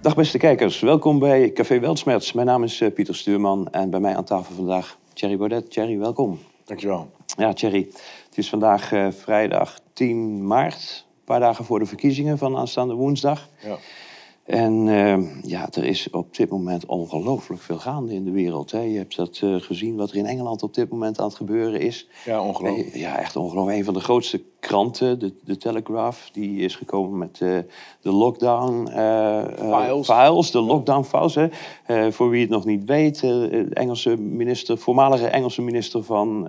Dag beste kijkers, welkom bij Café Weltsmerts. Mijn naam is eh, Pieter Stuurman en bij mij aan tafel vandaag Thierry Baudet. Thierry, welkom. Dankjewel. Ja, Thierry, het is vandaag eh, vrijdag 10 maart, een paar dagen voor de verkiezingen van aanstaande woensdag. Ja. En eh, ja, er is op dit moment ongelooflijk veel gaande in de wereld. Hè. Je hebt dat gezien wat er in Engeland op dit moment aan het gebeuren is. Ja, ongelooflijk. Ja, echt ongelooflijk. Een van de grootste kranten, de, de Telegraph, die is gekomen met eh, de lockdown eh, eh, Files. files, de lockdown files. Hè. Voor wie het nog niet weet, de Engelse minister, voormalige Engelse minister van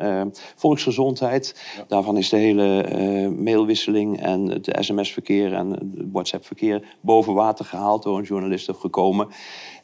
Volksgezondheid. Daarvan is de hele mailwisseling en het sms-verkeer en het WhatsApp-verkeer boven water gehaald door een journalist gekomen.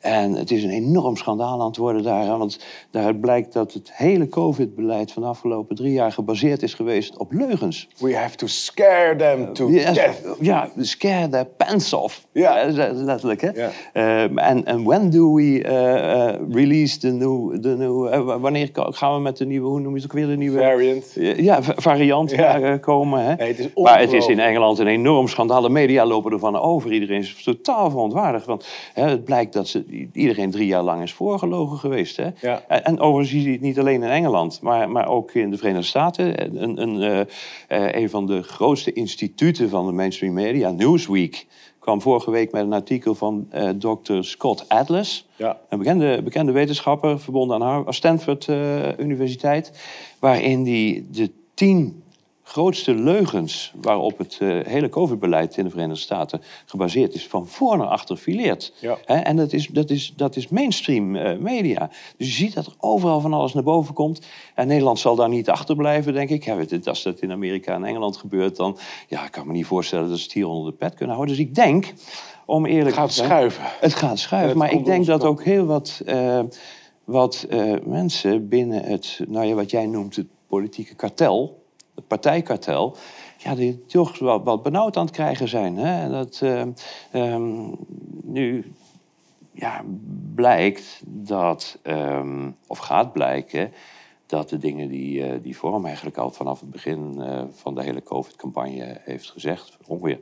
En het is een enorm schandaal aan het worden daar. Want daaruit blijkt dat het hele COVID-beleid van de afgelopen drie jaar gebaseerd is geweest op leugens. We have to scare them to Ja, death. ja, scare their pants off. Ja. Eh, letterlijk, hè? Ehm, En en when do we eh, eh, release the new... The new eh, wanneer gaan we met de nieuwe... Hoe noem je het ook weer? De nieuwe... Variant. Ja, va- variant Ja. eh, komen. Hè? Nee, het is maar het is in. Engeland een enorm schandaal. De media lopen ervan over. Iedereen is totaal verontwaardigd. Want hè, het blijkt dat ze, iedereen drie jaar lang is voorgelogen geweest. Hè? Ja. En, en overigens zie je het niet alleen in Engeland, maar, maar ook in de Verenigde Staten. Een, een, eh, eh, een van de grootste instituten van de mainstream media, Newsweek, kwam vorige week met een artikel van eh Dr. Scott Atlas. Ja. Een bekende, bekende wetenschapper verbonden aan Stanford Universiteit. Waarin hij de tien grootste leugens waarop het eh, hele COVID-beleid in de Verenigde Staten gebaseerd is, van voor naar achter fileert. Ja. En dat is, dat is, dat is mainstream eh, media. Dus je ziet dat er overal van alles naar boven komt. En Nederland zal daar niet achterblijven, denk ik. Je, als dat in Amerika en Engeland gebeurt, dan ja, ik kan me niet voorstellen dat ze het hier onder de pet kunnen houden. Dus ik denk, om eerlijk Het gaat te zijn- schuiven. het gaat schuiven, Het maar ik denk dat ook heel wat, eh, wat mensen binnen het, nou ja, wat jij noemt het politieke kartel, het partijkartel, ja, die toch wat, wat benauwd aan het krijgen zijn. Hè? Dat, eh, ehm, nu ja, blijkt dat, ehm, of gaat blijken, dat de dingen die, eh, die Forum eigenlijk al vanaf het begin eh, van de hele COVID-campagne heeft gezegd, ongeveer,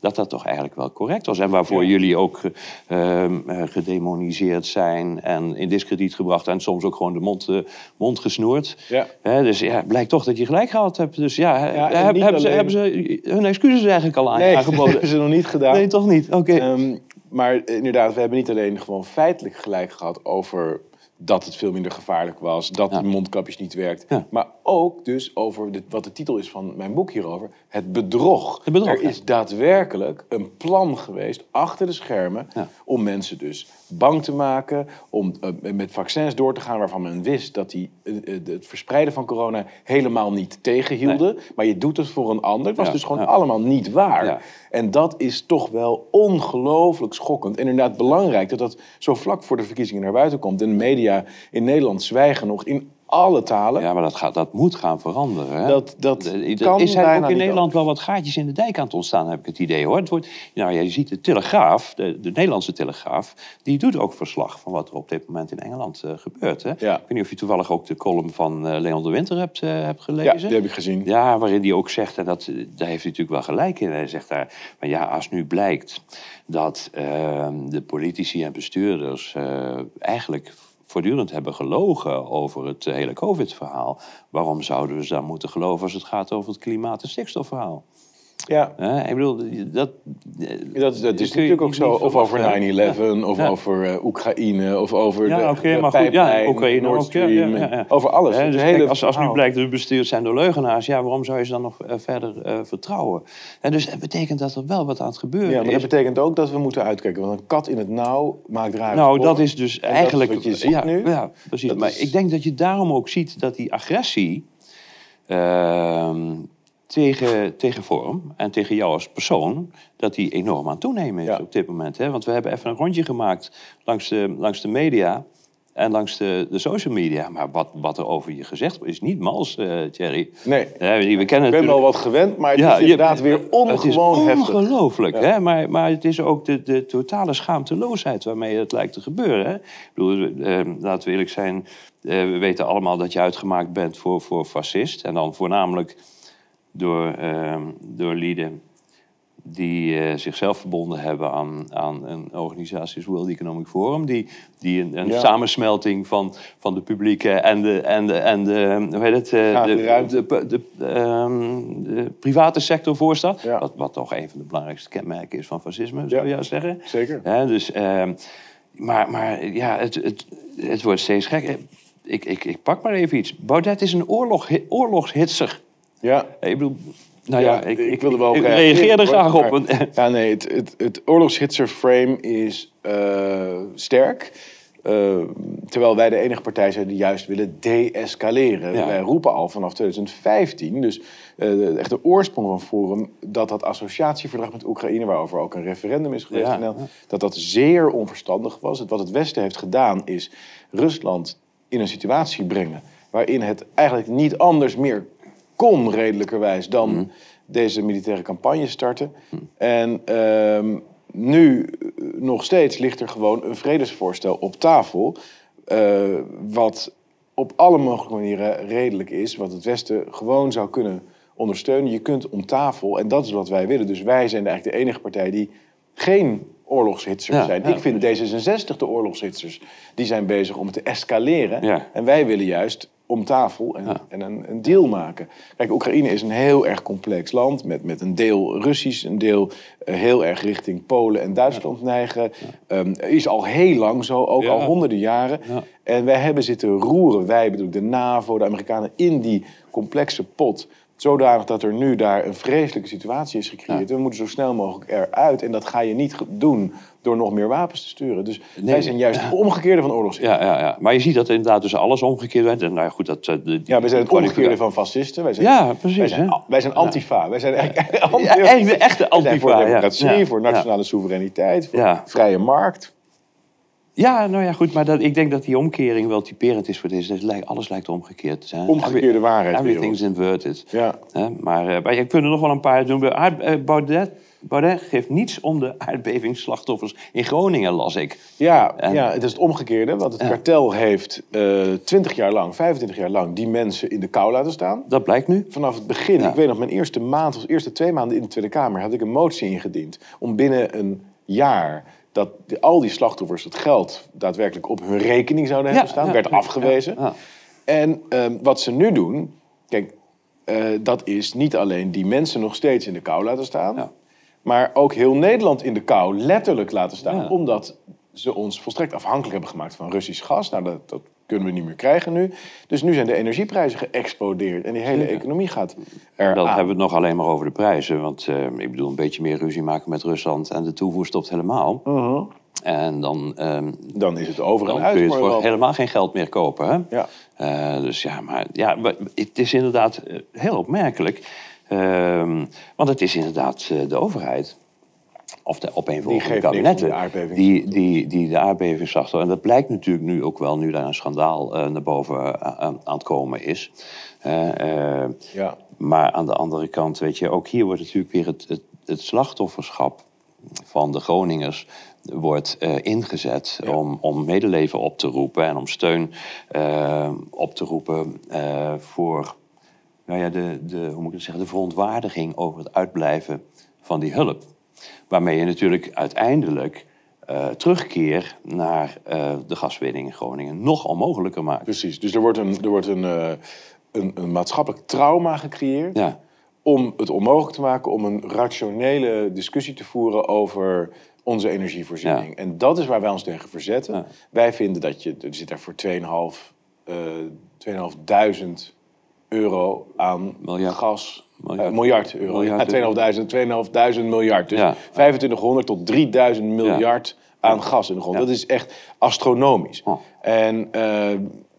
dat dat toch eigenlijk wel correct was. En waarvoor Ja. jullie ook eh, ehm, eh, gedemoniseerd zijn en in discrediet gebracht en soms ook gewoon de mond, mond gesnoerd. Ja. Hè, dus ja, blijkt toch dat je gelijk gehad hebt. Dus ja, heb- hebben, ze, hebben ze hun excuses eigenlijk al aan, Nee, dat aangeboden? hebben ze nog niet gedaan. Nee, toch niet? Oké. Ehm, maar inderdaad, we hebben niet alleen gewoon feitelijk gelijk gehad over dat het veel minder gevaarlijk was, dat Ja. die mondkapjes niet werkt, Ja. maar ook dus over de, wat de titel is van mijn boek hierover, het bedrog. Het bedrog, er ja. is daadwerkelijk een plan geweest achter de schermen om mensen dus bang te maken, om eh, met vaccins door te gaan waarvan men wist dat die eh, eh, het verspreiden van corona helemaal niet tegenhielden, maar je doet het voor een ander. Het was dus gewoon allemaal niet waar. En dat is toch wel ongelooflijk schokkend. En inderdaad belangrijk dat dat zo vlak voor de verkiezingen naar buiten komt. En de media in Nederland zwijgen nog in alle talen. Ja, maar dat, gaat, dat moet gaan veranderen. Hè? Dat- dat Er- kan is er ook in Nederland wel wat gaatjes in de dijk aan het ontstaan, heb ik het idee hoor. Het wordt, nou, ja, je ziet de Telegraaf, de, de Nederlandse Telegraaf, die doet ook verslag van wat er op dit moment in Engeland eh, gebeurt. Hè? Ja. Ik weet niet of je toevallig ook de column van eh, Leon de Winter hebt, eh, hebt Ja, gelezen. die heb ik gezien. Ja, waarin hij ook zegt, en dat, daar heeft hij natuurlijk wel gelijk in. Hij zegt daar, maar ja, als nu blijkt dat eh, de politici en bestuurders eigenlijk voortdurend hebben gelogen over het hele COVID-verhaal, waarom zouden we ze dan moeten geloven als het gaat over het klimaat- en stikstofverhaal? Ja. Ik bedoel, dat... Dat, dat is natuurlijk ook zo. Of over verwachten. 9-11, of Ja. over eh, Oekraïne, of over Ja, de, oké, de maar goed, ja, Oekraïne Nord ook, ja, Stream, ja, ja, ja. Over alles. Dus hele kijk, als, als nu blijkt dat de bestuurders zijn door leugenaars, ja, waarom zou je ze dan nog eh, verder eh, vertrouwen? En dus het betekent dat er wel wat aan het gebeuren Ja, maar is. dat betekent ook dat we moeten uitkijken. Want een kat in het nauw maakt rare Nou, sporen. dat is dus En dat is eigenlijk. wat je ziet ja, nu. ja, precies. Dat maar is- ik denk dat je daarom ook ziet dat die agressie ehm, tegen, tegen Vorm en tegen jou als persoon, dat die enorm aan het toenemen is Ja. op dit moment. Hè? Want we hebben even een rondje gemaakt langs de, langs de media en langs de, de social media. Maar wat, wat er over je gezegd wordt, is niet mals, eh Thierry. Nee. Ja, we kennen Ik ben wel wat gewend, maar het Ja, is je- inderdaad weer ongewoon het is heftig. ongelooflijk, hè? Maar, maar het is ook de, de totale schaamteloosheid waarmee het lijkt te gebeuren. Hè? Ik bedoel, eh, laten we eerlijk zijn, eh, we weten allemaal dat je uitgemaakt bent voor, voor fascist. En dan voornamelijk door, eh, door lieden die eh, zichzelf verbonden hebben aan, aan een organisatie als World Economic Forum, die, die een, een Ja. samensmelting van, van de publieke en de, en de, en de, hoe heet het, eh, de, de de, ehm, de private sector voorstaat. Ja. Wat, wat toch een van de belangrijkste kenmerken is van fascisme, zou je zeggen. Zeker. Ja, dus, ehm, maar, maar ja, het, het, het wordt steeds gek. Ik, ik, ik pak maar even iets. Baudet is een oorlog, oorlogshitser. Ja. Ik bedoel, nou ja, ik, ik, wilde wel ik op reageer er graag op. maar- Ja, nee, het, het, het oorlogshitser frame is eh, sterk. Eh, terwijl wij de enige partij zijn die juist willen deescaleren. Ja. Wij roepen al vanaf 2015, dus eh, echt de oorsprong van Forum, dat dat associatieverdrag met Oekraïne, waarover ook een referendum is geweest, Ja. in Nederland, dat dat zeer onverstandig was. Het, wat het Westen heeft gedaan is Rusland in een situatie brengen waarin het eigenlijk niet anders meer kon, redelijkerwijs, dan Mhm. deze militaire campagne starten. En ehm, nu eh, nog steeds ligt er gewoon een vredesvoorstel op tafel. eh, wat op alle mogelijke manieren redelijk is. Wat het Westen gewoon zou kunnen ondersteunen. Je kunt om tafel, en dat is wat wij willen. Dus wij zijn eigenlijk de enige partij die geen oorlogshitsers Ja, zijn. ja. Ik vind D66 de oorlogshitsers. Die zijn bezig om het te escaleren. Ja. En wij willen juist om tafel en, Ja. en een, een deal maken. Kijk, Oekraïne is een heel erg complex land. Met, met een deel Russisch, een deel eh, heel erg richting Polen en Duitsland neigen. Ehm, is al heel lang zo, ook al honderden jaren. Ja. En wij hebben zitten roeren, wij bedoel ik de NAVO, de Amerikanen, in die complexe pot. Zodanig dat er nu daar een vreselijke situatie is gecreëerd. We moeten zo snel mogelijk eruit. En dat ga je niet doen door nog meer wapens te sturen. Dus wij zijn juist het omgekeerde van oorlogs. Ja, ja, ja. Maar je ziet dat inderdaad dus alles omgekeerd werd. En nou ja, goed, dat... eh, de- Ja, wij zijn het omgekeerde van fascisten. Wij zijn, Ja, precies, Wij zijn, wij zijn antifa. Wij zijn Ja, echt de echte Wij zijn voor antifa, ja. democratie, Ja, voor ja. nationale soevereiniteit, voor Ja. vrije markt. Ja, nou ja, goed. Maar dat, ik denk dat die omkering wel typerend is voor deze. Alles lijkt omgekeerd te zijn. Omgekeerde waarheid. Everything's inverted. Ja. Hè, maar, eh, maar je kunt er nog wel een paar doen. Eh, Baudet, Baudet geeft niets om de aardbevingsslachtoffers in Groningen, las ik. Ja, En- ja, het is het omgekeerde. Want het kartel heeft eh 20 jaar lang, 25 jaar lang, die mensen in de kou laten staan. Dat blijkt nu. Vanaf het begin, Ja. ik weet nog, mijn eerste maand of eerste twee maanden in de Tweede Kamer had ik een motie ingediend om binnen een jaar dat die- al die slachtoffers het geld daadwerkelijk op hun rekening zouden hebben staan. werd afgewezen. En ehm, wat ze nu doen, kijk, eh, dat is niet alleen die mensen nog steeds in de kou laten staan, maar ook heel Nederland in de kou letterlijk laten staan, omdat ze ons volstrekt afhankelijk hebben gemaakt van Russisch gas. Nou, dat, dat kunnen we niet meer krijgen nu. Dus nu zijn de energieprijzen geëxplodeerd en die hele economie gaat eraan. Dan hebben we het nog alleen maar over de prijzen. Want eh, ik bedoel, een beetje meer ruzie maken met Rusland en de toevoer stopt helemaal. Mhm. En dan, ehm, Dan is het over en dan uit kun je voor het voor helemaal geen geld meer kopen. Hè? Ja. Eh, dus ja, maar ja, maar het is inderdaad eh, heel opmerkelijk. Ehm, want het is inderdaad de overheid. Of de Die opeenvolgende geeft om kabinetten. die aardbeving. Die, die, die de aardbevingsslachtoffer. En dat blijkt natuurlijk nu ook wel, nu daar een schandaal eh, naar boven eh, aan, het komen is. Eh, Ja. maar aan de andere kant, weet je, ook hier wordt natuurlijk weer het, het, het slachtofferschap van de Groningers wordt ingezet om, om medeleven op te roepen en om steun op te roepen voor nou ja, de, de, hoe moet ik het zeggen, de verontwaardiging over het uitblijven van die hulp. Waarmee je natuurlijk uiteindelijk eh, terugkeer naar eh, de gaswinning in Groningen nog onmogelijker maakt. Precies. Dus er wordt een, er wordt een, eh, een, een maatschappelijk trauma gecreëerd. Ja, om het onmogelijk te maken om een rationele discussie te voeren over onze energievoorziening. Ja. En dat is waar wij ons tegen verzetten. Ja. Wij vinden dat je, er zit daar voor 2,5 eh 2.500 euro aan Miljard. gas. Miljard. eh, miljard euro. Miljard ja, 2.500, 2.500 miljard. Dus Ja. 2500 tot 3000 miljard aan gas in de grond. Dat is echt astronomisch. Oh. En eh,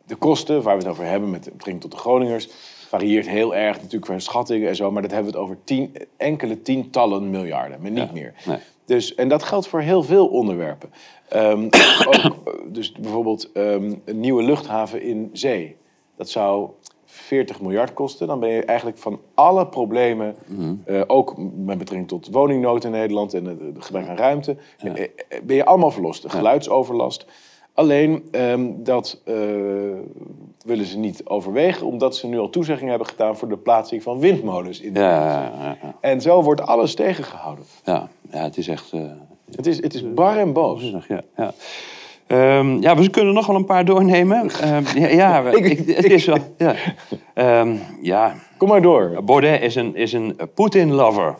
de kosten waar we het over hebben met betrekking tot de Groningers varieert heel erg natuurlijk qua schattingen en zo, maar dat hebben we het over tien, enkele tientallen miljarden, maar niet Ja. meer. Nee. Dus, en dat geldt voor heel veel onderwerpen. Ehm, ook, eh, dus bijvoorbeeld ehm, een nieuwe luchthaven in zee. Dat zou 40 miljard kosten. Dan ben je eigenlijk van alle problemen, Mhm. eh, ook met betrekking tot woningnood in Nederland en het het gebrek aan ruimte, eh, eh, ben je allemaal verlost. De geluidsoverlast. Alleen ehm, dat willen ze niet overwegen, omdat ze nu al toezeggingen hebben gedaan voor de plaatsing van windmolens in de Ja, ja, ja. En zo wordt alles tegengehouden. ja, ja, het is echt... Het is, het is bar en boos. Ja. Ja. Ehm, ja, we kunnen nog wel een paar doornemen. Ehm, ja, ja, we- Ik- ik, het is wel... Ja. Ehm, ja, Kom maar door. Baudet is een, is een Poetin-lover.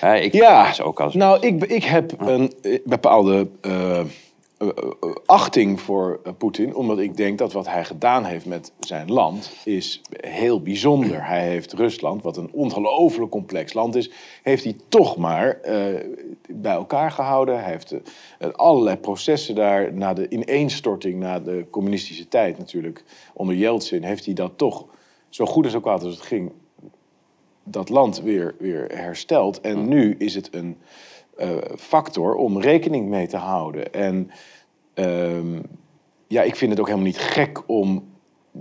Ja, ik Ja, ook als... nou, ik, ik heb een eh, bepaalde eh, eh, eh, achting voor eh, Poetin. Omdat ik denk dat wat hij gedaan heeft met zijn land is heel bijzonder. Hij heeft Rusland, wat een ongelooflijk complex land is, heeft hij toch maar eh, bij elkaar gehouden. Hij heeft eh, allerlei processen daar, na de ineenstorting, na de communistische tijd natuurlijk, onder Yeltsin, heeft hij dat toch zo goed en zo kwaad als het ging dat land weer, weer herstelt. En nu is het een eh, factor om rekening mee te houden. En ehm, ja, ik vind het ook helemaal niet gek om,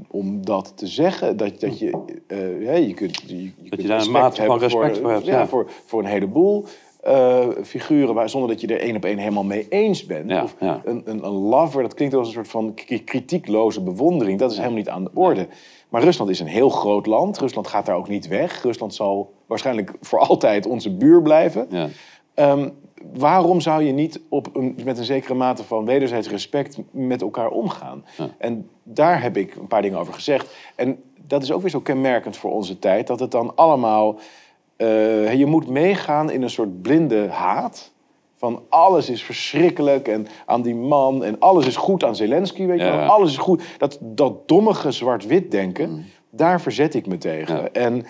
om dat te zeggen. Dat, dat je, eh, hè, je kunt, je, je kunt je daar een mate van hebben respect voor, voor hebt, ja, ja. Voor, voor een heleboel eh, figuren, waar, zonder dat je er één op één helemaal mee eens bent. Ja, of ja. Een, een, een lover, dat klinkt als een soort van kritiekloze bewondering. Dat is helemaal niet aan de orde. Maar Rusland is een heel groot land. Rusland gaat daar ook niet weg. Rusland zal waarschijnlijk voor altijd onze buur blijven. Ehm, waarom zou je niet op een, met een zekere mate van wederzijds respect met elkaar omgaan? En daar heb ik een paar dingen over gezegd. En dat is ook weer zo kenmerkend voor onze tijd, dat het dan allemaal. eh, je moet meegaan in een soort blinde haat. Van alles is verschrikkelijk en aan die man en alles is goed aan Zelensky, weet je Ja. wel. Alles is goed. Dat, dat dommige zwart-wit denken, daar verzet ik me tegen. Ja. En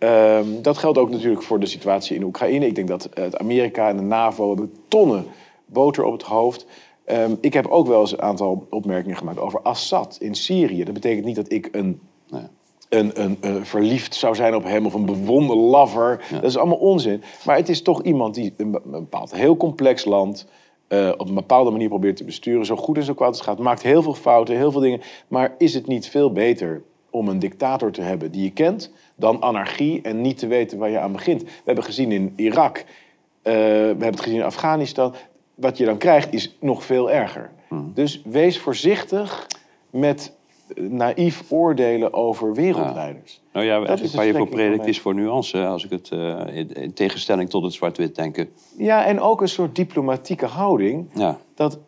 ehm, dat geldt ook natuurlijk voor de situatie in Oekraïne. Ik denk dat eh, het Amerika en de NAVO hebben tonnen boter op het hoofd. Ehm, ik heb ook wel eens een aantal opmerkingen gemaakt over Assad in Syrië. Dat betekent niet dat ik een Nee. een, een, verliefd zou zijn op hem of een bewonder lover. Dat is allemaal onzin. Maar het is toch iemand die een, be- een bepaald heel complex land eh, op een bepaalde manier probeert te besturen. Zo goed en zo kwaad het gaat. Maakt heel veel fouten, heel veel dingen. Maar is het niet veel beter om een dictator te hebben die je kent dan anarchie en niet te weten waar je aan begint? We hebben gezien in Irak, eh, we hebben het gezien in Afghanistan. Wat je dan krijgt is nog veel erger. Dus wees voorzichtig met eh, naïef oordelen over wereldleiders. Nou ja, Dat waar is je voor predikt is voor nuance, als ik het eh, in, in tegenstelling tot het zwart-wit denken. Ja, en ook een soort diplomatieke houding. Ja, Dat,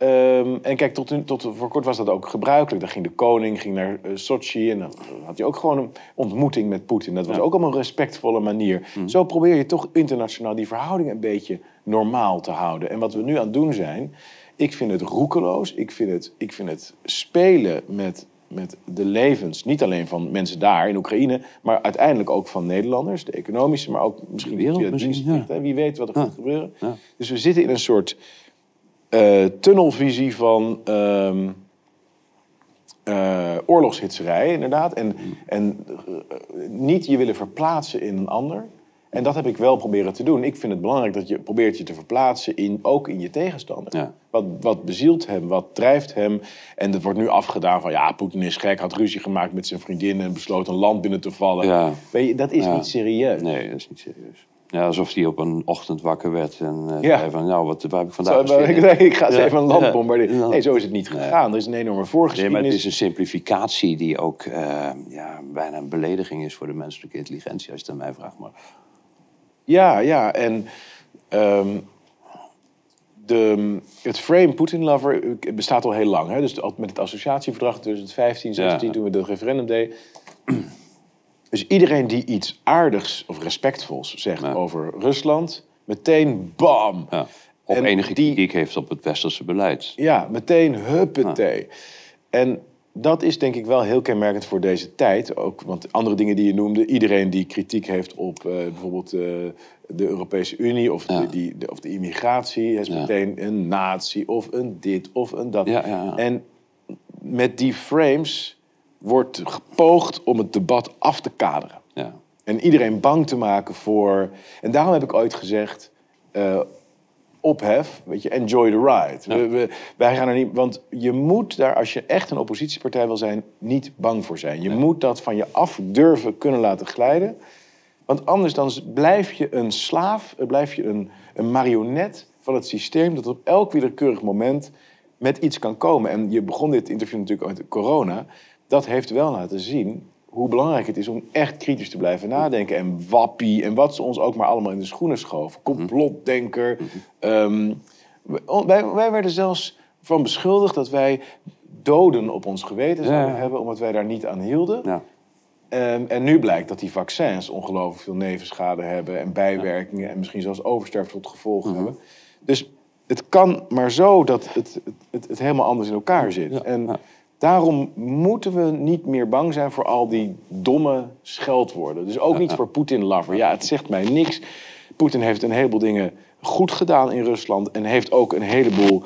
ehm, en kijk, tot, tot voor kort was dat ook gebruikelijk. Dan ging de koning ging naar eh, Sochi en dan had hij ook gewoon een ontmoeting met Poetin. Dat was ook allemaal een respectvolle manier. Zo probeer je toch internationaal die verhouding een beetje normaal te houden. En wat we nu aan het doen zijn, ik vind het roekeloos. Ik vind het, ik vind het spelen met, met de levens, niet alleen van mensen daar in Oekraïne, maar uiteindelijk ook van Nederlanders, de economische, maar ook misschien De wereld. Wie weet wat er gaat gebeuren. Dus we zitten in een soort eh, tunnelvisie van oorlogshitserij, inderdaad. En, en eh, niet je willen verplaatsen in een ander. En dat heb ik wel proberen te doen. Ik vind het belangrijk dat je probeert je te verplaatsen, in, ook in je tegenstander. Ja. Wat, wat bezielt hem, wat drijft hem. En dat wordt nu afgedaan van, ja, Poetin is gek, had ruzie gemaakt met zijn vriendin... en besloot een land binnen te vallen. Ja. Weet je, dat is Ja. niet serieus. nee, dat is niet serieus. Ja, alsof hij op een ochtend wakker werd en Ja. zei van, nou, wat, waar heb ik vandaag Zo, ik, ik ga eens Ja, even een land bombarderen. Nee, zo is het niet gegaan. Er is een enorme Nee, maar voorgeschiedenis. het is een simplificatie die ook eh, ja, bijna een belediging is voor de menselijke intelligentie, als je het aan mij vraagt. Maar Ja, ja. En ehm, de, het frame Putin lover bestaat al heel lang. Hè? Dus met het associatieverdrag 2015, 16, Ja. toen we de referendum deden. Dus iedereen die iets aardigs of respectvols zegt Ja. over Rusland, meteen bam. ja. Of En enige die- kritiek heeft op het westerse beleid. Ja, meteen huppatee. En dat is denk ik wel heel kenmerkend voor deze tijd. Ook, want andere dingen die je noemde, iedereen die kritiek heeft op eh, bijvoorbeeld eh, de Europese Unie of, Ja. de, die, de- of de immigratie, is Ja. meteen een nazi of een dit of een dat. Ja. En met die frames wordt gepoogd om het debat af te kaderen. Ja. En iedereen bang te maken voor. En daarom heb ik ooit gezegd. eh, ophef, weet je, enjoy the ride. We, we- wij gaan er niet, want je moet daar, als je echt een oppositiepartij wil zijn, niet bang voor zijn. Je moet dat van je af durven kunnen laten glijden. Want anders dan blijf je een slaaf, blijf je een, een marionet van het systeem dat op elk willekeurig moment met iets kan komen. En je begon dit interview natuurlijk met corona. Dat heeft wel laten zien hoe belangrijk het is om echt kritisch te blijven nadenken. En wappie en wat ze ons ook maar allemaal in de schoenen schoven. Complotdenker. Ehm, wij, wij werden zelfs van beschuldigd dat wij doden op ons geweten zouden Ja. hebben... omdat wij daar niet aan hielden. Ja. Ehm, en nu blijkt dat die vaccins ongelooflijk veel nevenschade hebben... en bijwerkingen en misschien zelfs oversterfte tot gevolg Mhm. hebben. Dus het kan maar zo dat het, het, het, het helemaal anders in elkaar zit. Ja, En ja. Daarom moeten we niet meer bang zijn voor al die domme scheldwoorden. Dus ook niet voor Poetin-lover. Ja, het zegt mij niks. Poetin heeft een heleboel dingen goed gedaan in Rusland... en heeft ook een heleboel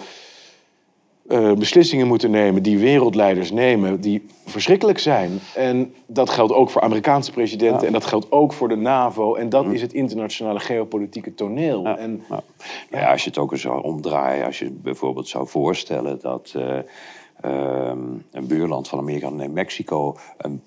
eh, beslissingen moeten nemen die wereldleiders nemen, die verschrikkelijk zijn. En dat geldt ook voor Amerikaanse presidenten Ja. en dat geldt ook voor de NAVO. En dat is het internationale geopolitieke toneel. Ja. En Ja. Nou ja, als je het ook eens zou omdraaien, als je bijvoorbeeld zou voorstellen dat eh, ehm, een buurland van Amerika, nee, Mexico, een,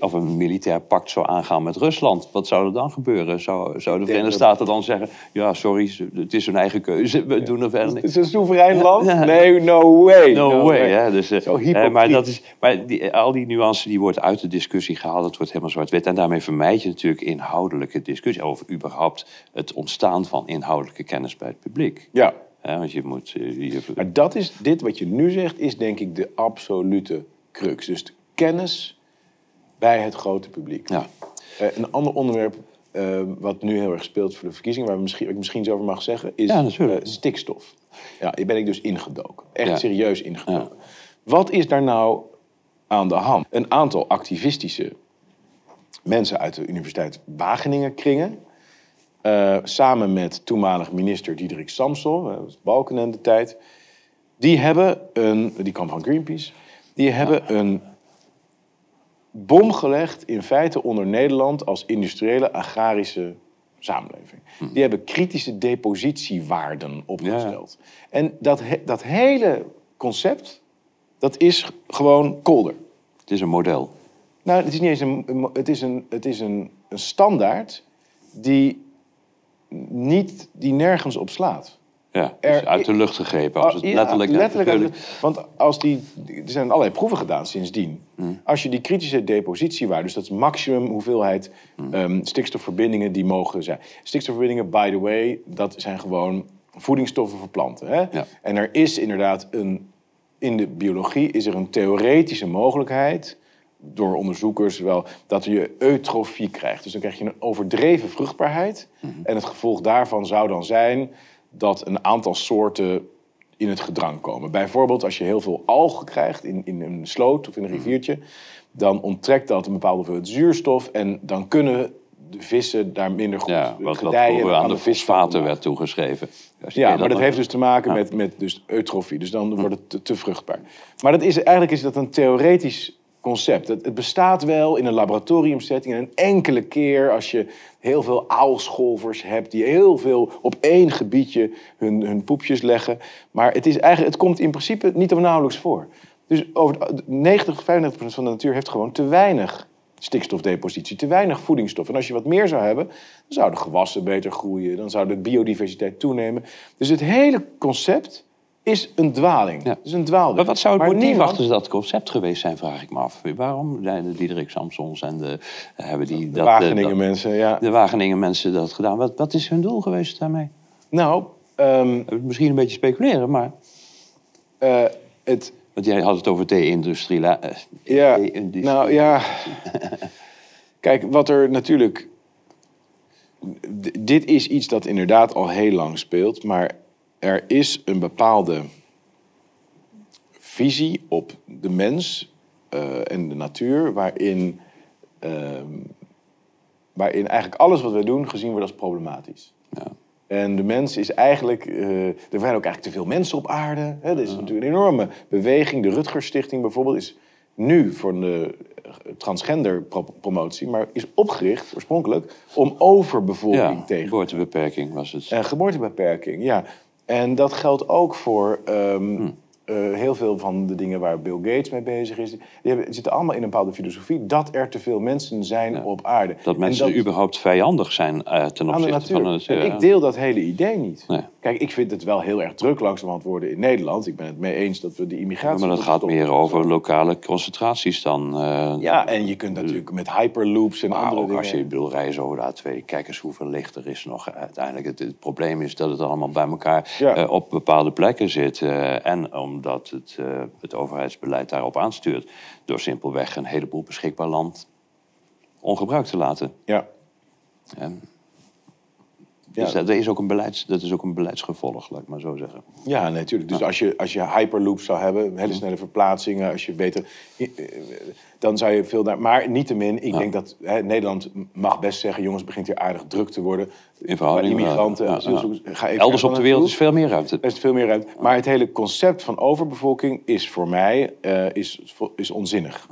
of een militair pact zou aangaan met Rusland, wat zou er dan gebeuren? Zou, zou de Verenigde Staten dan zeggen: Ja, sorry, het is hun eigen keuze, we doen er verder het is een soeverein land? Ja. Nee, no way. No, way. Hè? Dus, eh, eh, maar dat is, maar die, al die nuance die wordt uit de discussie gehaald. Het wordt helemaal zwart-wit. En daarmee vermijd je natuurlijk inhoudelijke discussie over überhaupt het ontstaan van inhoudelijke kennis bij het publiek. Ja, Want je moet... eh, je- maar dat is, dit wat je nu zegt, is denk ik de absolute crux. Dus de kennis bij het grote publiek. ja. Eh, een ander onderwerp eh, wat nu heel erg speelt voor de verkiezingen, waar misschien, ik misschien iets over mag zeggen, is Ja, stikstof. Ja, hier ben ik dus ingedoken. Echt Ja. serieus ingedoken. Wat is daar nou aan de hand? Een aantal activistische mensen uit de Universiteit Wageningen kringen. Eh, samen met toenmalig minister Diederik Samson, dat was Balkenende tijd. Die hebben een, die kwam van Greenpeace, die hebben een bom gelegd in feite onder Nederland als industriële agrarische samenleving. Hm. Die hebben kritische depositiewaarden opgesteld. En dat, he- dat hele concept, dat is gewoon kolder. Het is een model. Nou, het is niet eens een, een- het is een, het is een, een standaard die, niet, die nergens op slaat. Ja, Er- dus uit de lucht gegrepen. Als het Oh, ja, letterlijk, letterlijk uit de- figuurlijk- want als die, er zijn allerlei proeven gedaan sindsdien. Hmm. Als je die kritische depositiewaarde, dus dat is maximum hoeveelheid Hmm. ehm, stikstofverbindingen die mogen zijn. Stikstofverbindingen, by the way, dat zijn gewoon voedingsstoffen voor planten. Hè? Ja. En er is inderdaad een, in de biologie is er een theoretische mogelijkheid door onderzoekers wel dat je eutrofie krijgt. Dus dan krijg je een overdreven vruchtbaarheid. En het gevolg daarvan zou dan zijn dat een aantal soorten in het gedrang komen. Bijvoorbeeld als je heel veel algen krijgt in, in een sloot of in een riviertje, dan onttrekt dat een bepaalde hoeveelheid zuurstof en dan kunnen de vissen daar minder goed Ja, wat, wat gedijen. Dan aan de vis fosfaten maken. werd toegeschreven. Ja, maar dat heeft dus te maken met, met dus eutrofie. Dus dan wordt het te, te vruchtbaar. Maar dat is, eigenlijk is dat een theoretisch concept. Het, bestaat wel in een laboratoriumsetting. En een enkele keer als je heel veel aalscholvers hebt... die heel veel op één gebiedje hun, hun poepjes leggen. Maar het, is eigenlijk, het komt in principe niet of nauwelijks voor. Dus over het- 90, 95 procent van de natuur heeft gewoon te weinig stikstofdepositie, te weinig voedingsstof. En als je wat meer zou hebben, dan zouden gewassen beter groeien, dan zou de biodiversiteit toenemen. Dus het hele concept is een dwaling. Ja. Het is een dwaling. Maar wat zou het motief niemand- achter dat concept geweest zijn, vraag ik me af. Waarom zijn de Diederik Samsons en de, hebben die... De dat, Wageningen dat- mensen, ja. de Wageningen mensen dat gedaan. Wat, wat is hun doel geweest daarmee? Nou, ehm, Misschien een beetje speculeren, maar... eh, het, Want jij had het over eh, Ja, nou ja. Kijk, wat er natuurlijk. d- Dit is iets dat inderdaad al heel lang speelt, maar er is een bepaalde visie op de mens eh, en de natuur, waarin, ehm, waarin eigenlijk alles wat we doen gezien wordt als problematisch. Ja. En de mens is eigenlijk. eh, er zijn ook eigenlijk te veel mensen op aarde. Hè? Er is natuurlijk een enorme beweging. De Rutgers Stichting bijvoorbeeld is nu voor de transgender pro- promotie, maar is opgericht oorspronkelijk om overbevolking Ja, tegen geboortebeperking was het. en geboortebeperking, ja. En dat geldt ook voor ehm, Hm. eh, heel veel van de dingen waar Bill Gates mee bezig is. Die hebben, zitten allemaal in een bepaalde filosofie dat er te veel mensen zijn op aarde. dat En mensen überhaupt vijandig zijn eh, ten opzichte van natuur. En ik deel dat hele idee niet. Nee. Kijk, ik vind het wel heel erg druk langzamerhand worden in Nederland. Ik ben het mee eens dat we Ja, immigratie... maar dat gaat meer over lokale concentraties dan. eh, Ja, en je kunt natuurlijk met hyperloops en Maar andere ook dingen... als je bedoel, reizen over de A2, kijk eens hoeveel licht er is nog. Uiteindelijk, het, het probleem is dat het allemaal bij elkaar Ja. eh, op bepaalde plekken zit. eh, en omdat het, het overheidsbeleid daarop aanstuurt. Door simpelweg een heleboel beschikbaar land ongebruikt te laten. Ja. En, Ja. Dus dat is, ook een beleids, dat is ook een beleidsgevolg, laat ik maar zo zeggen. Ja, natuurlijk. Dus als je, als je hyperloops zou hebben, hele snelle verplaatsingen, als je beter. eh, dan zou je veel daar. Maar niettemin, ik denk dat hè, Nederland mag best zeggen: jongens, begint hier aardig druk te worden. In verhouding, Immigranten, ja, ja, asielzoekers. Ga even Elders op de wereld is veel meer ruimte. Er is veel meer ruimte. Maar het hele concept van overbevolking is voor mij eh, is, is onzinnig.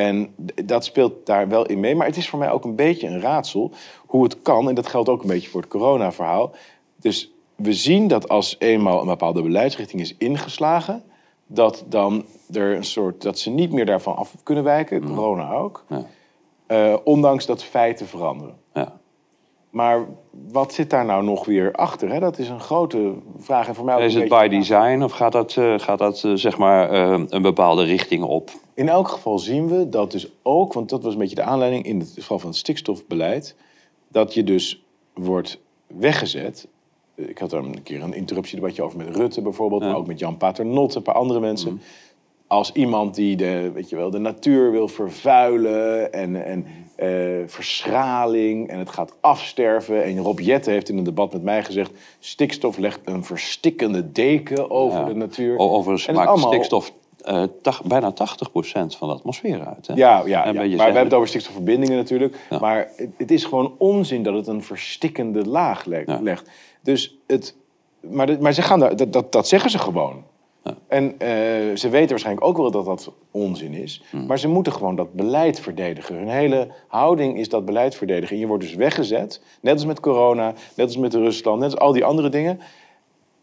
En dat speelt daar wel in mee. Maar het is voor mij ook een beetje een raadsel hoe het kan. En dat geldt ook een beetje voor het corona-verhaal. Dus we zien dat als eenmaal een bepaalde beleidsrichting is ingeslagen... dat dan er een soort... dat ze niet meer daarvan af kunnen wijken. Corona ook. Ja. Eh, ondanks dat feiten veranderen. Maar wat zit daar nou nog weer achter? Hè? Dat is een grote vraag. En voor mij ook Is het by design of gaat dat, eh, gaat dat eh, zeg maar eh, een bepaalde richting op? In elk geval zien we dat dus ook, want dat was een beetje de aanleiding in het geval van het stikstofbeleid, dat je dus wordt weggezet. Ik had daar een keer een interruptiedebatje over met Rutte bijvoorbeeld, maar ook met Jan Paternotte, een paar andere mensen. Als iemand die de, weet je wel, de natuur wil vervuilen en, en eh, verschraling en het gaat afsterven. En Rob Jette heeft in een debat met mij gezegd: stikstof legt een verstikkende deken over Ja. de natuur. Overigens maakt allemaal- stikstof eh, tach- bijna 80% van de atmosfeer uit. Hè? Ja, ja, maar we hebben het over stikstofverbindingen natuurlijk. Ja. Maar het, het is gewoon onzin dat het een verstikkende laag legt. Dus het, maar, de- maar ze gaan daar, dat, dat, dat zeggen ze gewoon. Ja. En eh, ze weten waarschijnlijk ook wel dat dat onzin is. Hmm. Maar ze moeten gewoon dat beleid verdedigen. Hun hele houding is dat beleid verdedigen. En je wordt dus weggezet, net als met corona, net als met Rusland, net als al die andere dingen.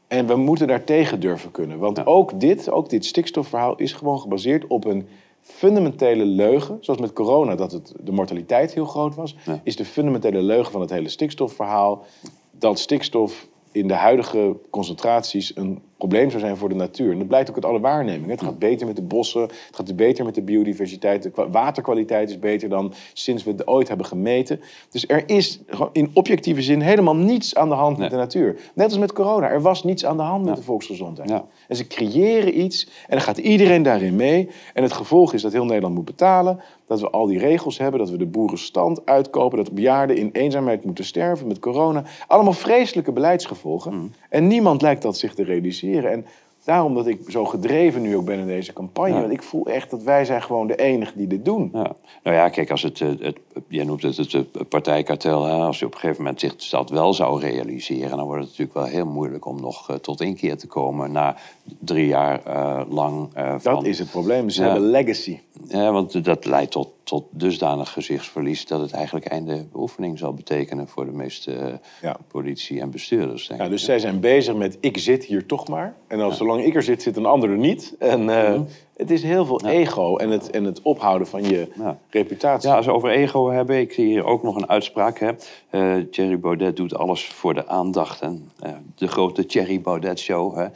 En we moeten daar tegen durven kunnen. Want Ja. ook dit, ook dit stikstofverhaal is gewoon gebaseerd op een fundamentele leugen. Zoals met corona, dat het, de mortaliteit heel groot was. Ja. Is de fundamentele leugen van het hele stikstofverhaal... dat stikstof in de huidige concentraties een probleem zou zijn voor de natuur. En dat blijkt ook uit alle waarnemingen. Het gaat beter met de bossen, het gaat beter met de biodiversiteit. De kwa- waterkwaliteit is beter dan sinds we het ooit hebben gemeten. Dus er is in objectieve zin helemaal niets aan de hand met de natuur. Net als met corona. Er was niets aan de hand met de volksgezondheid. Ja. En ze creëren iets en dan gaat iedereen daarin mee. En het gevolg is dat heel Nederland moet betalen. Dat we al die regels hebben, dat we de boerenstand uitkopen. Dat bejaarden in eenzaamheid moeten sterven met corona. Allemaal vreselijke beleidsgevolgen. Mm. En niemand lijkt dat zich te realiseren. En daarom dat ik zo gedreven nu ook ben in deze campagne. Ja. Want ik voel echt dat wij zijn gewoon de enigen die dit doen. Ja. Nou ja, kijk, als het, eh, het, jij noemt het het, het partijkartel, hè, als je op een gegeven moment zich dat wel zou realiseren, dan wordt het natuurlijk wel heel moeilijk om nog eh, tot inkeer te komen na drie jaar eh, lang. eh, Dat van, is het probleem. Ze Ja. hebben legacy. Ja, want dat leidt tot, tot dusdanig gezichtsverlies dat het eigenlijk einde beoefening zal betekenen voor de meeste eh, Ja. politie en bestuurders. Denk Ja, ik. dus zij zijn bezig met ik zit hier toch maar. En als zolang ik er zit, zit een ander er niet. En eh, het is heel veel ego en het, en het ophouden van je reputatie. Ja, als we over ego hebben, ik zie hier ook nog een uitspraak. Hè. Eh, Thierry Baudet doet alles voor de aandacht. En, de grote Thierry Baudet show, hè,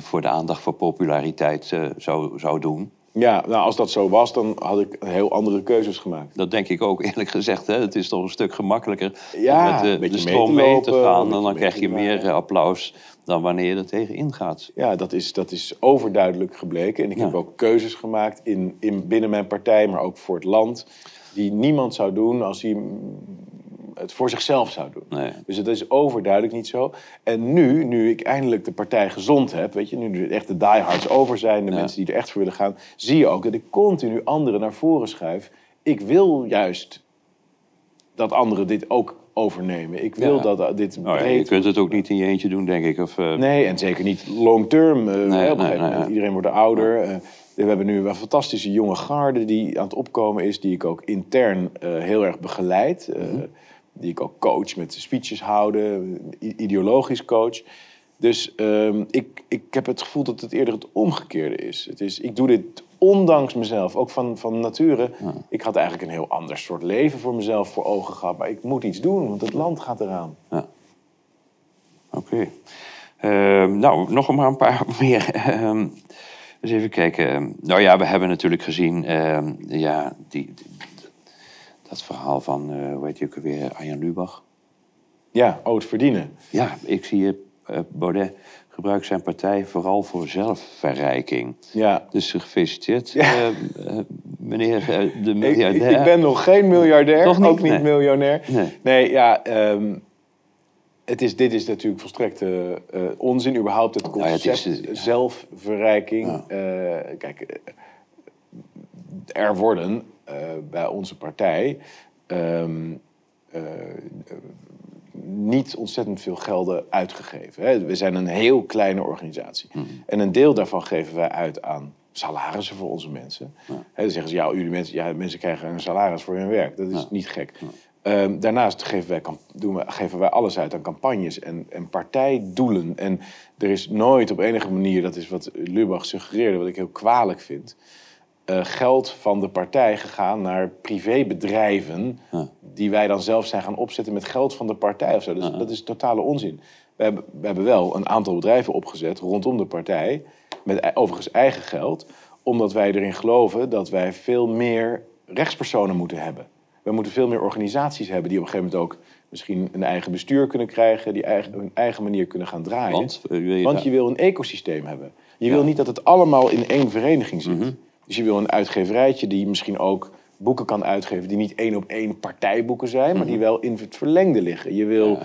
voor de aandacht voor populariteit zou, zou doen. Ja, nou als dat zo was, dan had ik heel andere keuzes gemaakt. Dat denk ik ook eerlijk gezegd. Hè. Het is toch een stuk gemakkelijker Ja, om met een de, mee stroom mee te gaan. En dan krijg je meer eh, applaus dan wanneer je er tegen ingaat. Ja, dat is, dat is overduidelijk gebleken. En ik Ja. heb ook keuzes gemaakt in, in, binnen mijn partij, maar ook voor het land. Die niemand zou doen als hij het voor zichzelf zou doen. Nee. Dus het is overduidelijk niet zo. En nu, nu ik eindelijk de partij gezond heb, weet je, nu er echt de diehards over zijn, de Ja. mensen die er echt voor willen gaan, zie je ook dat ik continu anderen naar voren schuif. Ik wil juist dat anderen dit ook overnemen. Ik wil Ja. dat uh, dit Nou ja, je breed kunt het ook niet in je eentje doen, denk ik. Of, eh, Nee, en zeker niet long term. eh, nee. Iedereen wordt ouder. Eh, we hebben nu een fantastische jonge garde die aan het opkomen is, die ik ook intern eh, heel erg begeleid. eh, Mhm. Die ik ook coach met speeches houden, ideologisch coach. Dus ehm, ik, ik heb het gevoel dat het eerder het omgekeerde is. Het is ik doe dit ondanks mezelf, ook van, van nature. Ik had eigenlijk een heel ander soort leven voor mezelf voor ogen gehad. Maar ik moet iets doen, want het land gaat eraan. Ja. Oké. Ehm, nou, nog maar een paar meer. Ehm, eens even kijken. Nou ja, we hebben natuurlijk gezien... ja, die, die- dat verhaal van, eh hoe heet je ook alweer, Arjan Lubach. Ja, het verdienen. Ja, ik zie je, eh, Baudet gebruikt zijn partij vooral voor zelfverrijking. Ja. Dus gefeliciteerd, eh, eh, meneer eh, de miljardair. ik ben nog geen miljardair, Toch niet? ook niet Nee. miljonair. Nee. ja, ehm, het is, dit is natuurlijk volstrekt eh, eh, onzin. Überhaupt het ja, het concept is, eh, ja. zelfverrijking. Ja. Eh, kijk, eh, er worden eh, bij onze partij ehm, eh, niet ontzettend veel gelden uitgegeven. Hè. We zijn een heel kleine organisatie. Mhm. En een deel daarvan geven wij uit aan salarissen voor onze mensen. Hè, dan zeggen ze, ja, jullie mensen, ja, mensen krijgen een salaris voor hun werk. Dat is Ja. niet gek. Ehm, daarnaast geven wij, doen we, geven wij alles uit aan campagnes en, en partijdoelen. En er is nooit op enige manier, dat is wat Lubach suggereerde, wat ik heel kwalijk vind, eh, geld van de partij gegaan naar privébedrijven Ja. die wij dan zelf zijn gaan opzetten met geld van de partij of zo. Dus dat is totale onzin. We hebben, we hebben wel een aantal bedrijven opgezet rondom de partij, met overigens eigen geld, omdat wij erin geloven dat wij veel meer rechtspersonen moeten hebben. We moeten veel meer organisaties hebben die op een gegeven moment ook misschien een eigen bestuur kunnen krijgen, die eigen, hun eigen manier kunnen gaan draaien. Want, eh, je Want je wil een ecosysteem hebben. Je wil niet dat het allemaal in één vereniging zit. Mhm. Dus je wil een uitgeverijtje die misschien ook boeken kan uitgeven... die niet één op één partijboeken zijn... maar Mhm. die wel in het verlengde liggen. Je wil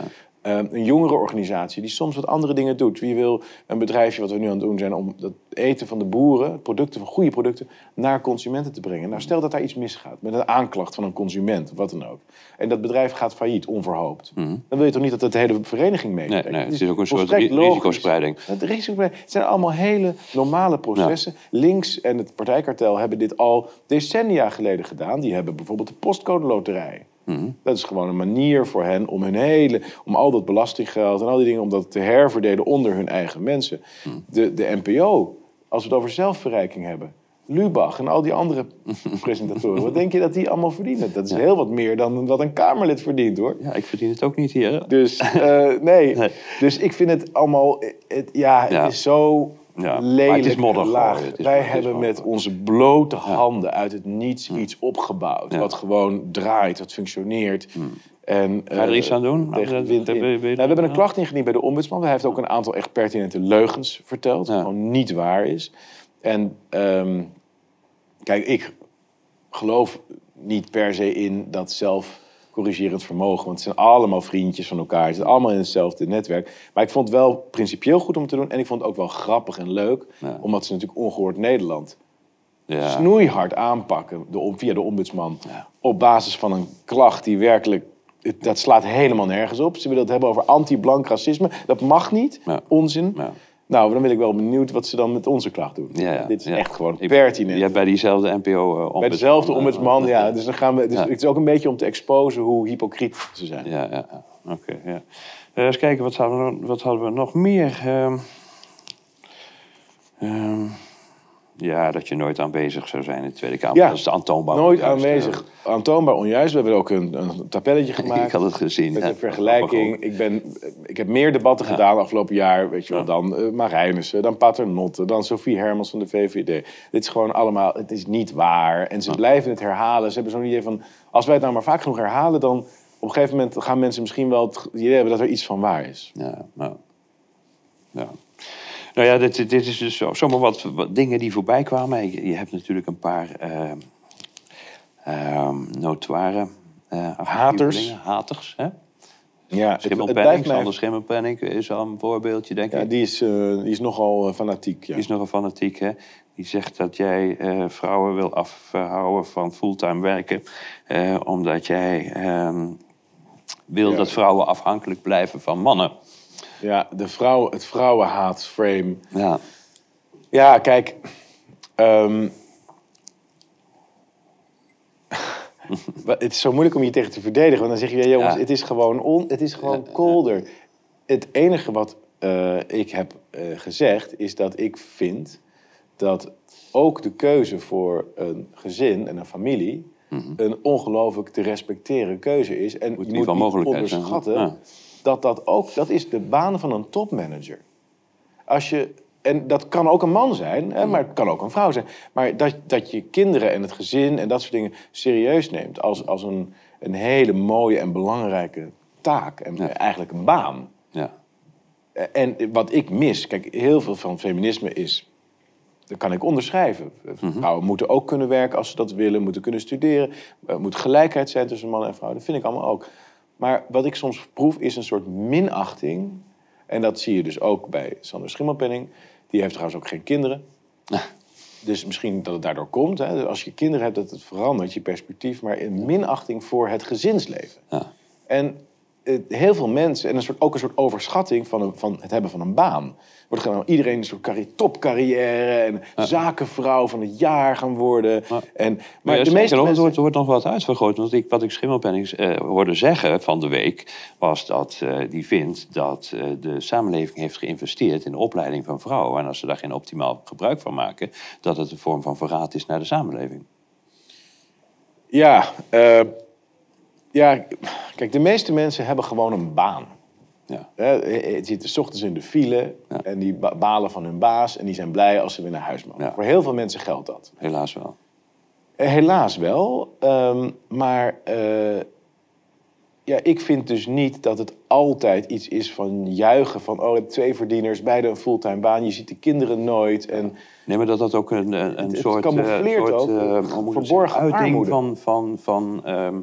eh, een jongere organisatie die soms wat andere dingen doet. Je wil een bedrijfje, wat we nu aan het doen zijn... om het eten van de boeren, producten van goede producten... naar consumenten te brengen. Nou, stel dat daar iets misgaat met een aanklacht van een consument... wat dan ook. En dat bedrijf gaat failliet, onverhoopt. Dan wil je toch niet dat het de hele vereniging? Mhm. Nee, nee, het is ook een soort volstrekt ri- logisch. risicospreiding. Het risicospreiding. Het zijn allemaal hele normale processen. Links en het partijkartel hebben dit al decennia geleden gedaan. Die hebben bijvoorbeeld de postcode loterij. Mhm. Dat is gewoon een manier voor hen om hun hele, om al dat belastinggeld en al die dingen, om dat te herverdelen onder hun eigen mensen. Mhm. De, de NPO, als we het over zelfverrijking hebben. Lubach en al die andere presentatoren. Wat denk je dat die allemaal verdienen? Dat is heel wat meer dan wat een Kamerlid verdient hoor. Ja, ik verdien het ook niet hier. hè? Dus eh, nee. Nee. Dus ik vind het allemaal. Het, ja, Ja. het is zo Ja, maar het is modder laag. gooien. Het is- Wij het hebben modder met onze blote handen uit het niets iets opgebouwd. Wat gewoon draait, wat functioneert. En, Ga je er eh, iets aan doen? tegen Nou, we hebben een klacht ingediend bij de ombudsman. Hij heeft ook een aantal echt pertinente leugens verteld. Wat gewoon niet waar is. En ehm, kijk, ik geloof niet per se in dat zelfcorrigerend vermogen. Want het zijn allemaal vriendjes van elkaar. Het zit allemaal in hetzelfde netwerk. Maar ik vond het wel principieel goed om te doen. En ik vond het ook wel grappig en leuk. Ja. Omdat ze natuurlijk ongehoord Nederland Ja. snoeihard aanpakken de, via de ombudsman. Ja. Op basis van een klacht die werkelijk... Dat slaat helemaal nergens op. Ze willen het hebben over anti-blank racisme. Dat mag niet. Ja. Onzin. Nou, dan ben ik wel benieuwd wat ze dan met onze klacht doen. Ja, ja, Dit is ja. echt gewoon pertinent. Bij diezelfde NPO uh, Bij dezelfde ombudsman, ja. Dus, dan gaan we, dus het is ook een beetje om te exposen hoe hypocriet ze zijn. Ja, ja, oké. ja. Eh, eens kijken, wat hadden we, wat hadden we nog meer? Ehm, ja, dat je nooit aanwezig zou zijn in de Tweede Kamer. Ja, dat is aantoonbaar. Nooit onjuist, aanwezig. Aantoonbaar onjuist. We hebben ook een, een tabelletje gemaakt. Ik had het gezien. Met een vergelijking. Ik, ben, ik heb meer debatten gedaan afgelopen jaar. Weet je wel, dan uh, Marijnissen, dan Paternotte, dan Sophie Hermans van de VVD. Dit is gewoon allemaal, het is niet waar. En ze blijven het herhalen. Ze hebben zo'n idee van, als wij het nou maar vaak genoeg herhalen... dan op een gegeven moment gaan mensen misschien wel het idee hebben dat er iets van waar is. Ja, nou. Ja. Nou ja, dit, dit is dus zo- zomaar wat, wat dingen die voorbij kwamen. Je, je hebt natuurlijk een paar ehm ehm, notoire eh, afgehuurdelingen, haters. Hè? Ja, Schimmelpenning. Sander Schimmelpenning is al een voorbeeldje, denk Ja, ik. die is, eh, die is nogal fanatiek. Ja. Die is nogal fanatiek, hè? Die zegt dat jij vrouwen wil afhouden van fulltime werken. omdat jij ehm, wil Ja. dat vrouwen afhankelijk blijven van mannen. Ja, de vrouw, het vrouwenhaat-frame. Ja, Ja, kijk. ehm, het is zo moeilijk om je tegen te verdedigen. Want dan zeg je, ja, jongens, Ja. het is gewoon, on, het is gewoon kolder. Het enige wat eh, ik heb eh, gezegd, is dat ik vind dat ook de keuze voor een gezin en een familie... een ongelooflijk te respecteren keuze is. En Mhm. Moet je niet moet van niet onderschatten ja. Dat dat ook... Dat is de baan van een topmanager. Als je, en dat kan ook een man zijn, hè, maar het kan ook een vrouw zijn. Maar dat, dat je kinderen en het gezin en dat soort dingen serieus neemt als, als een, een hele mooie en belangrijke taak. En eigenlijk een baan. Ja. En wat ik mis, kijk, heel veel van feminisme is. Dat kan ik onderschrijven. Vrouwen moeten ook kunnen werken als ze dat willen, moeten kunnen studeren. Er moet gelijkheid zijn tussen mannen en vrouwen. Dat vind ik allemaal ook. Maar wat ik soms proef is een soort minachting. En dat zie je dus ook bij Sander Schimmelpenning. Die heeft trouwens ook geen kinderen. Dus misschien dat het daardoor komt. Hè. Dus Als je kinderen hebt, dat het verandert, je perspectief. Maar een minachting voor het gezinsleven. Ja. En heel veel mensen, en een soort, ook een soort overschatting van, een, van het hebben van een baan. Wordt gewoon iedereen een soort carri- topcarrière en zakenvrouw van het jaar gaan worden. En, maar Maar de de meeste mensen... wordt, wordt nog wat uitvergroot. Want ik, wat ik Schimmelpennings eh, hoorde zeggen van de week... was dat eh, die vindt dat eh, de samenleving heeft geïnvesteerd... in de opleiding van vrouwen. En als ze daar geen optimaal gebruik van maken... dat het een vorm van verraad is naar de samenleving. Ja, eh, ja, kijk, de meeste mensen hebben gewoon een baan. Ja. Je zitten 's ochtends in de file en die ba- balen van hun baas... en die zijn blij als ze weer naar huis mogen. Ja. Voor heel veel mensen geldt dat. Helaas wel. Eh, Helaas wel, ehm, maar eh, ja, ik vind dus niet dat het altijd iets is van juichen van oh, je hebt twee verdieners, beide een fulltime baan, je ziet de kinderen nooit en Nee, maar dat dat ook een, een, een het soort, eh, camoufleert soort ook ik het verborgen uiting armoede. van, van, van ehm,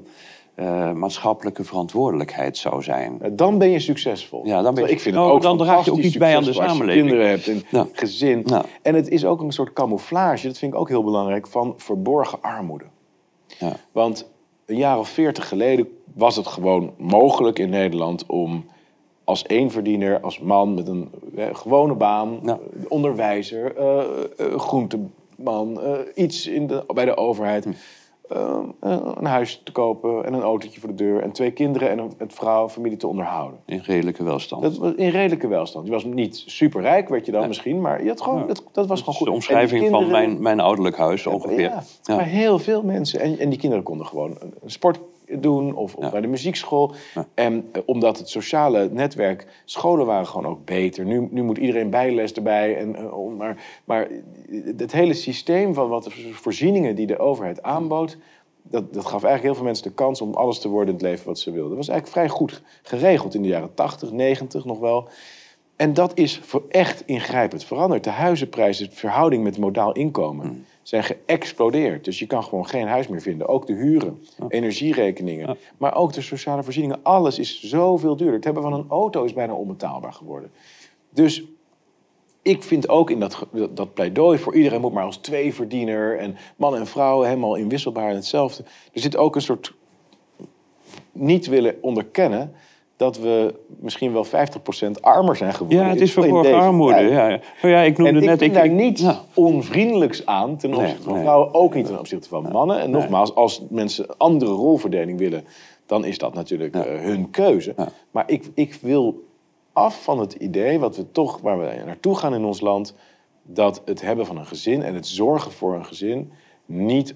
eh, maatschappelijke verantwoordelijkheid zou zijn. eh, dan ben je succesvol. Ja, dan ben je- ik vind het Nou, ook dan draag je ook iets bij aan de als je samenleving. kinderen hebt en Ja. gezin. En het is ook een soort camouflage, dat vind ik ook heel belangrijk, van verborgen armoede. Ja. Want een jaar of veertig geleden was het gewoon mogelijk in Nederland om als eenverdiener, als man met een eh, gewone baan, Ja. onderwijzer, eh, groenteman, iets in de, bij de overheid, Hm. eh, een huis te kopen en een autootje voor de deur en twee kinderen en een, een vrouw, familie te onderhouden. In redelijke welstand. Dat was in redelijke welstand. Je was niet superrijk, werd je dan misschien, maar je had gewoon, dat, dat was gewoon Dat goed. is de omschrijving En van mijn, mijn ouderlijk huis ongeveer. ja, Ja. maar heel veel mensen. En, en die kinderen konden gewoon een sport doen of, of Ja. bij de muziekschool. En eh, omdat het sociale netwerk, scholen waren gewoon ook beter. Nu, nu moet iedereen bijles erbij. En, eh, maar, maar het hele systeem van wat de voorzieningen die de overheid aanbood... Dat, dat gaf eigenlijk heel veel mensen de kans om alles te worden in het leven wat ze wilden. Dat was eigenlijk vrij goed geregeld in de jaren 80, 90 nog wel. En dat is voor echt ingrijpend veranderd. De huizenprijzen, de verhouding met modaal inkomen, zijn geëxplodeerd. Dus je kan gewoon geen huis meer vinden. Ook de huren, energierekeningen, maar ook de sociale voorzieningen. Alles is zoveel duurder. Het hebben van een auto is bijna onbetaalbaar geworden. Dus ik vind ook in dat, dat pleidooi voor iedereen moet maar als tweeverdiener en man en vrouw helemaal inwisselbaar en hetzelfde. Er zit ook een soort niet willen onderkennen dat we misschien wel 50% armer zijn geworden. Ja, het is verborgen armoede. Ja, ja. Nou ja, ik noemde En ik net... vind daar niets onvriendelijks aan ten opzichte Nee, van nee. vrouwen, ook niet ten opzichte van mannen. En nogmaals, als mensen een andere rolverdeling willen, dan is dat natuurlijk eh, hun keuze. Ja. Maar ik, ik wil af van het idee, wat we toch, waar we naartoe gaan in ons land, dat het hebben van een gezin en het zorgen voor een gezin niet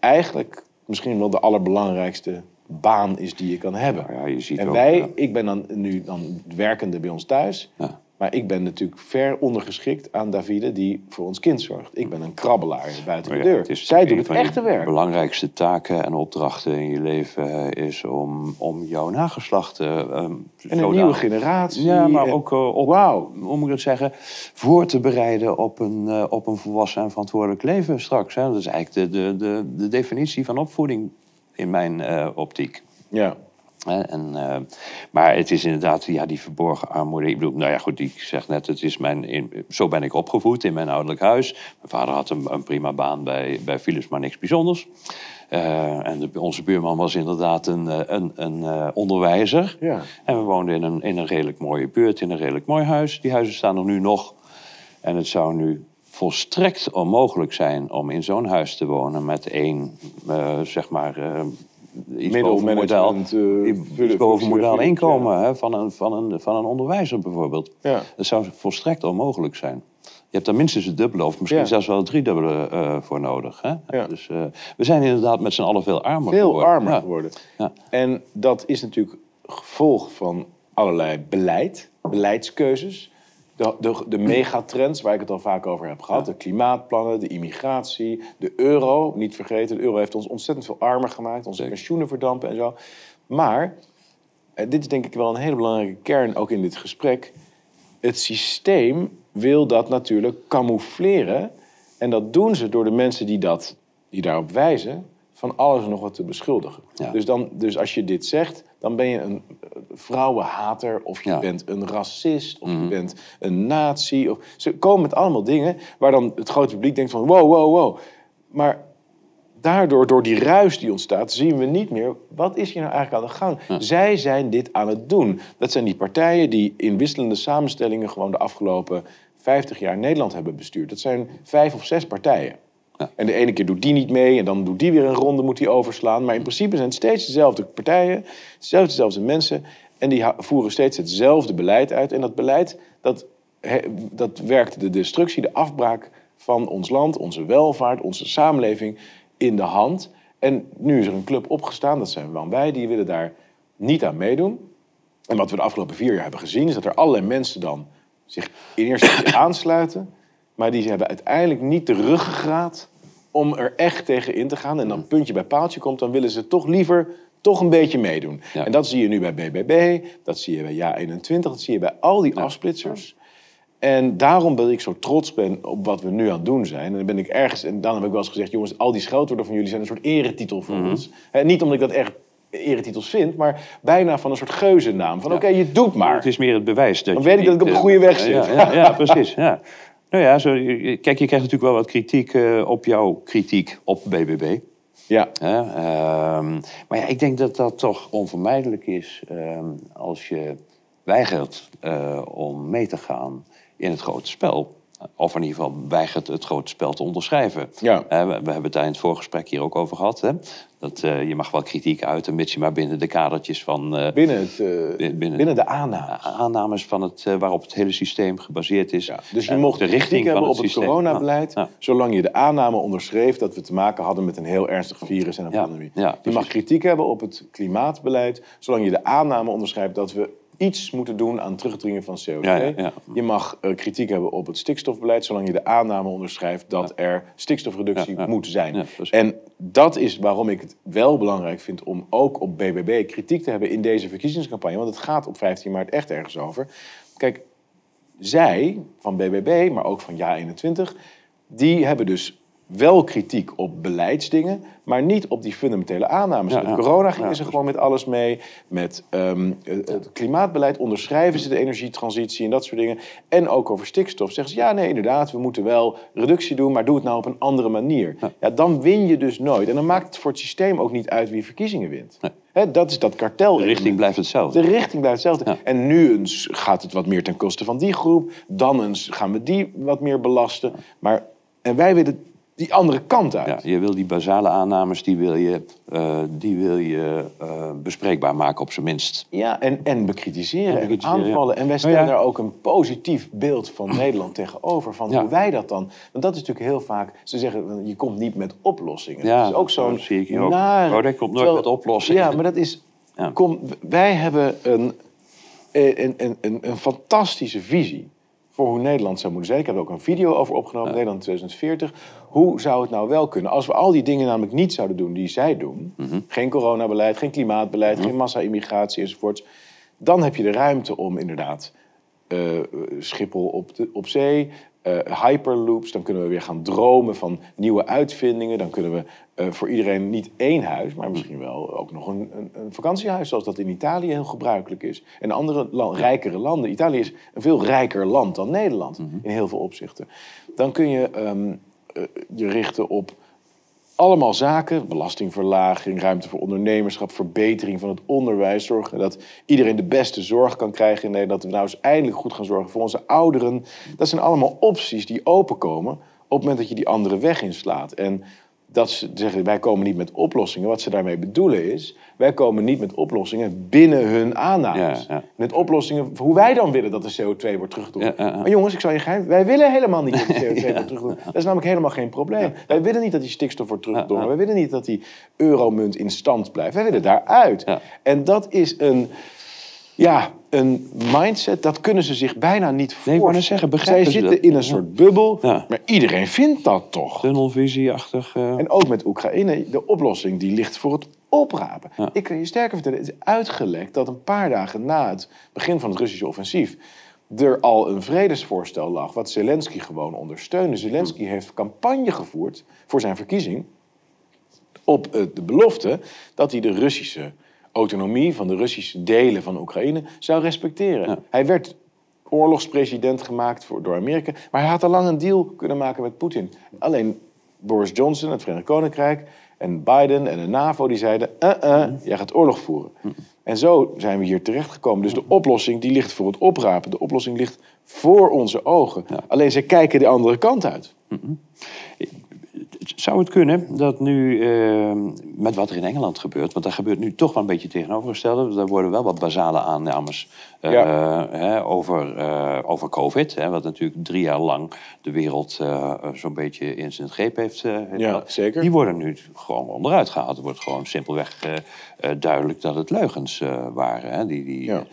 eigenlijk misschien wel de allerbelangrijkste baan is die je kan hebben. Ja, je ziet en ook, wij, ja. ik ben dan nu dan werkende bij ons thuis. Ja. Maar ik ben natuurlijk ver ondergeschikt aan Davide, die voor ons kind zorgt. Ik ben een krabbelaar buiten de deur. het is Zij doet het echte werk. belangrijkste taken en opdrachten in je leven eh, is om, om jouw nageslacht eh, ehm, En een nieuwe generatie. Ja, maar en- ook eh, op, Wauw. hoe moet ik het zeggen, voor te bereiden op een, eh, op een volwassen en verantwoordelijk leven straks. Hè. Dat is eigenlijk de, de, de, de definitie van opvoeding in mijn eh, optiek. Ja. En, eh, maar het is inderdaad ja, die verborgen armoede. Ik bedoel, nou ja, goed, ik zeg net, het is mijn, in, zo ben ik opgevoed in mijn ouderlijk huis. Mijn vader had een, een prima baan bij, bij Philips, maar niks bijzonders. Eh, en de- onze buurman was inderdaad een, een, een onderwijzer. Ja. En we woonden in een, in een redelijk mooie buurt, in een redelijk mooi huis. Die huizen staan er nu nog. En het zou nu volstrekt onmogelijk zijn om in zo'n huis te wonen met één, eh, zeg maar, eh iets boven model, Middelmanagement, eh, boven functie- inkomen hè, van, een, van, een, van een onderwijzer bijvoorbeeld. Ja. Dat zou volstrekt onmogelijk zijn. Je hebt daar minstens het dubbele of misschien Ja. zelfs wel het driedubbele eh, voor nodig. Hè? Ja. Dus we zijn inderdaad met z'n allen veel armer Veel geworden. armer geworden. Ja. En dat is natuurlijk gevolg van allerlei beleid, beleidskeuzes. De, de, de megatrends waar ik het al vaak over heb gehad. De klimaatplannen, de immigratie, de euro. Niet vergeten, de euro heeft ons ontzettend veel armer gemaakt. Onze Zeker. pensioenen verdampen en zo. Maar, en dit is denk ik wel een hele belangrijke kern ook in dit gesprek. Het systeem wil dat natuurlijk camoufleren. En dat doen ze door de mensen die, dat, die daarop wijzen... van alles en nog wat te beschuldigen. Ja. Dus, dan, dus als je dit zegt, dan ben je een eh, vrouwenhater... of je Ja. Mhm. bent een racist, of je bent een nazi. Of, ze komen met allemaal dingen waar dan het grote publiek denkt van... wow, wow, wow. Maar daardoor, door die ruis die ontstaat, zien we niet meer... wat is hier nou eigenlijk aan de gang? Zij zijn dit aan het doen. Dat zijn die partijen die in wisselende samenstellingen... gewoon de afgelopen 50 jaar Nederland hebben bestuurd. Dat zijn vijf of zes partijen. En de ene keer doet die niet mee en dan doet die weer een ronde, moet die overslaan. Maar in principe zijn het steeds dezelfde partijen, steeds dezelfde mensen. En die voeren steeds hetzelfde beleid uit. En dat beleid, dat, dat werkt de destructie, de afbraak van ons land, onze welvaart, onze samenleving in de hand. En nu is er een club opgestaan, dat zijn we wel wij, die willen daar niet aan meedoen. En wat we de afgelopen vier jaar hebben gezien, is dat er allerlei mensen dan zich in eerste instantie aansluiten. Maar die hebben uiteindelijk niet de ruggengraat om er echt tegen in te gaan. En dan puntje bij paaltje komt, dan willen ze toch liever toch een beetje meedoen. Ja. En dat zie je nu bij BBB, dat zie je bij Ja21, dat zie je bij al die afsplitsers. En daarom dat ik zo trots ben op wat we nu aan het doen zijn. En dan ben ik ergens, en dan heb ik wel eens gezegd, jongens, al die scheldwoorden van jullie zijn een soort eretitel voor ons. Hè, niet omdat ik dat echt eretitels vind, maar bijna van een soort geuzennaam. Van oké, je doet maar. Het is meer het bewijs dat Dan weet ik dat ik op de eh, goede weg zit. Ja, ja, ja, precies. Ja. Nou ja, zo, kijk, je krijgt natuurlijk wel wat kritiek eh, op jouw kritiek op BBB. Ja? Ehm, maar ja, ik denk dat dat toch onvermijdelijk is ehm, als je weigert eh, om mee te gaan in het grote spel. Of in ieder geval weigert het grote spel te onderschrijven. Ja. We, we hebben het daar in het voorgesprek hier ook over gehad. Hè? Dat eh, je mag wel kritiek uiten, mits je maar binnen de kadertjes van eh, binnen, het, eh, binnen- binnen, de aanname. aannames van het, waarop het hele systeem gebaseerd is. Ja, dus je mocht de de richting richting van hebben op het het coronabeleid, Ja, zolang je de aanname onderschreef dat we te maken hadden met een heel ernstig virus en een pandemie. je mag kritiek hebben op het klimaatbeleid, zolang je de aanname onderschrijft dat we iets moeten doen aan terugdringen van CO2. Ja, ja, ja. Je mag eh, kritiek hebben op het stikstofbeleid, zolang je de aanname onderschrijft dat er stikstofreductie moet zijn. En dat is waarom ik het wel belangrijk vind om ook op BBB kritiek te hebben in deze verkiezingscampagne. Want het gaat op 15 maart echt ergens over. Kijk, zij van BBB, maar ook van Ja21, die hebben dus wel kritiek op beleidsdingen, maar niet op die fundamentele aannames. Ja, met ja. corona gingen Ja, ze gewoon met alles mee. Met ehm, het het klimaatbeleid onderschrijven ze de energietransitie en dat soort dingen. En ook over stikstof zeggen ze, ja nee inderdaad, we moeten wel reductie doen, maar doe het nou op een andere manier. Ja. dan win je dus nooit. En dan maakt het voor het systeem ook niet uit wie verkiezingen wint. Dat is dat kartel. De richting blijft hetzelfde. De richting blijft hetzelfde. Ja. En nu eens gaat het wat meer ten koste van die groep. Dan eens gaan we die wat meer belasten. Maar, en wij willen die andere kant uit. Ja, je wil die basale aannames, die wil je, eh, die wil je eh, bespreekbaar maken op zijn minst. Ja, en, en bekritiseren en, bekritiseren, aanvallen. En wij Nou stellen ja. daar ook een positief beeld van Nederland tegenover. Van Ja. hoe wij dat dan... Want dat is natuurlijk heel vaak... Ze zeggen, je komt niet met oplossingen. Ja, dat is ook zo'n dat zie ik hier ook. nare- Oh, dat komt nooit Terwijl- met oplossingen. Ja, maar dat is... Kom, wij hebben een, een, een, een, een fantastische visie voor hoe Nederland zou moeten zijn. Ik heb er ook een video over opgenomen, Nederland 2040. Hoe zou het nou wel kunnen als we al die dingen namelijk niet zouden doen die zij doen? Mhm. Geen coronabeleid, geen klimaatbeleid, geen massa-immigratie enzovoorts. Dan heb je de ruimte om inderdaad eh, Schiphol op, de, op zee, eh, hyperloops. Dan kunnen we weer gaan dromen van nieuwe uitvindingen. Dan kunnen we eh, voor iedereen niet één huis, maar misschien wel ook nog een, een, een vakantiehuis, zoals dat in Italië heel gebruikelijk is. En andere rijkere landen. Italië is een veel rijker land dan Nederland in heel veel opzichten. Dan kun je ehm, eh, je richten op allemaal zaken, belastingverlaging, ruimte voor ondernemerschap, verbetering van het onderwijs, zorgen dat iedereen de beste zorg kan krijgen in Nederland, dat we nou eens eindelijk goed gaan zorgen voor onze ouderen. Dat zijn allemaal opties die openkomen op het moment dat je die andere weg inslaat. En dat ze zeggen, wij komen niet met oplossingen. Wat ze daarmee bedoelen is, wij komen niet met oplossingen binnen hun aannames. Ja, ja. Met oplossingen voor hoe wij dan willen dat de CO2 wordt teruggedrongen. Ja. Maar jongens, ik zal je geheim, wij willen helemaal niet dat de CO2 wordt teruggedrongen. Dat is namelijk helemaal geen probleem. Wij willen niet dat die stikstof wordt teruggedrongen. Wij willen niet dat die euromunt in stand blijft. Wij willen daaruit. En dat is een, ja, een mindset, dat kunnen ze zich bijna niet Nee, ik voorstellen. wou net zeggen, begrijpen Zij ze zitten dat? in een soort bubbel, Ja. maar iedereen vindt dat toch. Tunnelvisieachtig. eh, En ook met Oekraïne, de oplossing die ligt voor het oprapen. Ja. Ik kan je sterker vertellen, het is uitgelekt dat een paar dagen na het begin van het Russische offensief er al een vredesvoorstel lag, wat Zelensky gewoon ondersteunde. Zelensky heeft campagne gevoerd voor zijn verkiezing op eh, de belofte dat hij de Russische autonomie van de Russische delen van Oekraïne zou respecteren. Ja. Hij werd oorlogspresident gemaakt voor, door Amerika, maar hij had al lang een deal kunnen maken met Poetin. Alleen Boris Johnson, het Verenigd Koninkrijk en Biden en de NAVO die zeiden: uh -uh, jij gaat oorlog voeren. En zo zijn we hier terechtgekomen. Dus de oplossing die ligt voor het oprapen. De oplossing ligt voor onze ogen. Alleen ze kijken de andere kant uit. Zou het kunnen dat nu, eh, met wat er in Engeland gebeurt, want daar gebeurt nu toch wel een beetje tegenovergestelde, daar worden wel wat basale aannames eh, Ja. hè, over, eh, over COVID, hè, wat natuurlijk drie jaar lang de wereld eh, zo'n beetje in zijn greep heeft, Ja, zeker. Die worden nu gewoon onderuit gehaald. Er wordt gewoon simpelweg duidelijk dat het leugens waren. Hè, die, die, Ja.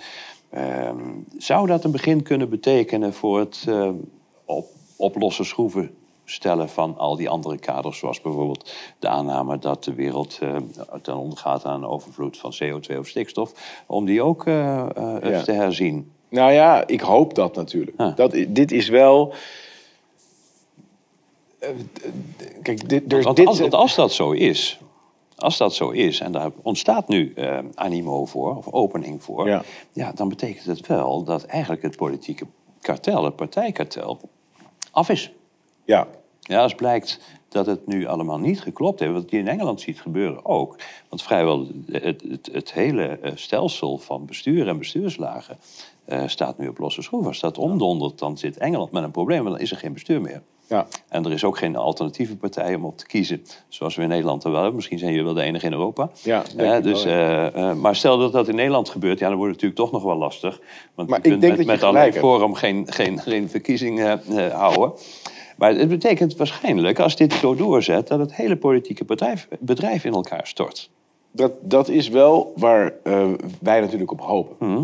Ehm, zou dat een begin kunnen betekenen voor het op, oplossen schroeven stellen van al die andere kaders, zoals bijvoorbeeld de aanname dat de wereld eh, ten onder gaat aan een overvloed van CO2 of stikstof, om die ook Ja. te herzien? Nou ja, ik hoop dat natuurlijk. Ah. Dat, dit is wel. Kijk, dit, Want dit, als, want als dat zo is, als dat zo is en daar ontstaat nu eh, animo voor, of opening voor, Ja. ja. dan betekent het wel dat eigenlijk het politieke kartel, het partijkartel, af is. Ja, Ja, als blijkt dat het nu allemaal niet geklopt heeft, wat je in Engeland ziet gebeuren ook. Want vrijwel het, het, het hele eh, stelsel van bestuur en bestuurslagen eh, staat nu op losse schroeven. Als dat omdondert, dan zit Engeland met een probleem, want dan is er geen bestuur meer. ja. En er is ook geen alternatieve partij om op te kiezen, zoals we in Nederland er wel hebben. Misschien zijn jullie wel de enige in Europa. Ja, Eh, dus, maar stel dat dat in Nederland gebeurt, ja, dan wordt het natuurlijk toch nog wel lastig. Want Maar je ik kunt denk met, dat je met alleen. Forum geen, geen, geen verkiezingen houden. Maar het betekent waarschijnlijk, als dit zo doorzet, dat het hele politieke bedrijf, bedrijf in elkaar stort. Dat, dat is wel waar eh, wij natuurlijk op hopen. Mhm.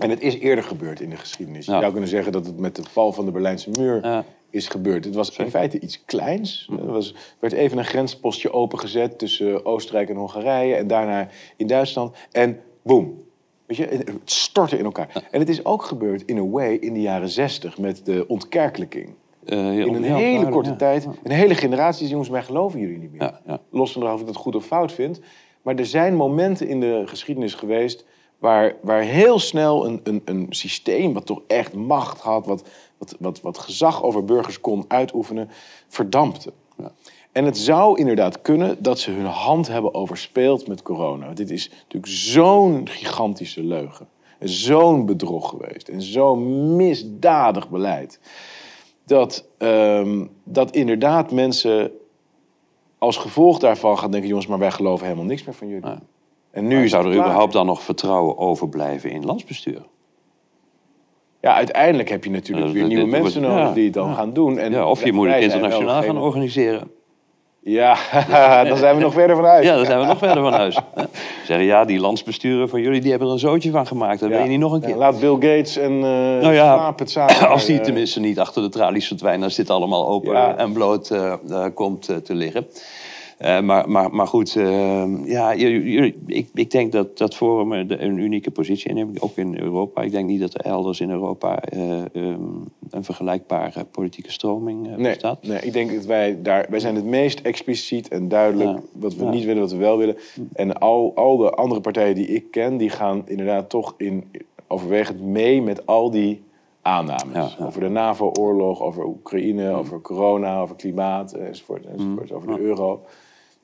En het is eerder gebeurd in de geschiedenis. Je zou kunnen zeggen dat het met de val van de Berlijnse muur Ja. is gebeurd. Het was in feite iets kleins. Er was, werd even een grenspostje opengezet tussen Oostenrijk en Hongarije. En daarna in Duitsland. En boom. Weet je, het stortte in elkaar. En het is ook gebeurd in a way in de jaren zestig met de ontkerkelijking. Eh, heel- In een heel hele korte ja. tijd. Een hele generatie is, jongens, wij geloven jullie niet meer. Ja, ja. Los van of ik dat goed of fout vind. Maar er zijn momenten in de geschiedenis geweest... waar, waar heel snel een, een, een systeem wat toch echt macht had... Wat, wat, wat, wat gezag over burgers kon uitoefenen, verdampte. En het zou inderdaad kunnen dat ze hun hand hebben overspeeld met corona. Dit is natuurlijk zo'n gigantische leugen. En Zo'n bedrog geweest. En zo'n misdadig beleid dat, ehm, dat inderdaad mensen als gevolg daarvan gaan denken... jongens, maar wij geloven helemaal niks meer van jullie. En nu zou er klaar. überhaupt dan nog vertrouwen overblijven in landsbestuur? Ja, uiteindelijk heb je natuurlijk weer nieuwe mensen nodig die het dan gaan doen. En Ja, of je moet het internationaal gaan organiseren. Ja, dan zijn we nog verder van huis. Ja, dan zijn we nog verder van huis. Zeggen, ja, die landsbesturen van jullie die hebben er een zootje van gemaakt. Dat Ja. wil je niet nog een Ja, keer. laat Bill Gates en eh Nou ja, het samen. Als die tenminste niet achter de tralies verdwijnen, als dit allemaal open en bloot eh, eh, komt te liggen. Eh, maar, maar, maar goed, eh, ja, jullie- ik, ik denk dat dat Forum een unieke positie inneemt, ook in Europa. Ik denk niet dat er elders in Europa eh, ehm, een vergelijkbare politieke stroming eh, Nee, bestaat. nee, ik denk dat wij daar... Wij zijn het meest expliciet en duidelijk Ja. wat we Ja. niet willen, wat we wel willen. En al, al de andere partijen die ik ken, die gaan inderdaad toch in, overwegend mee met al die aannames. Ja. Over de NAVO-oorlog, over Oekraïne, over corona, over klimaat, enzovoort, enzovoort. Over de euro.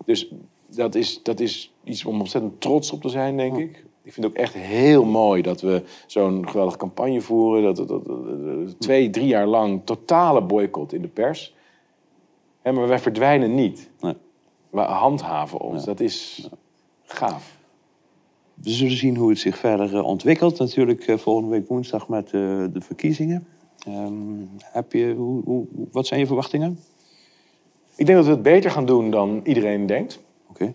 Dus dat is, dat is iets om ontzettend trots op te zijn, denk ik. Ik vind het ook echt heel mooi dat we zo'n geweldige campagne voeren. Dat, dat, dat- twee, drie jaar lang totale boycott in de pers. Hè, maar wij verdwijnen niet. Nee. We handhaven ons. Dat is gaaf. We zullen zien hoe het zich verder eh, ontwikkelt. Natuurlijk eh, volgende week woensdag met eh, de verkiezingen. Ehm, heb je, hoe, hoe, wat zijn je verwachtingen? Ik denk dat we het beter gaan doen dan iedereen denkt. Oké.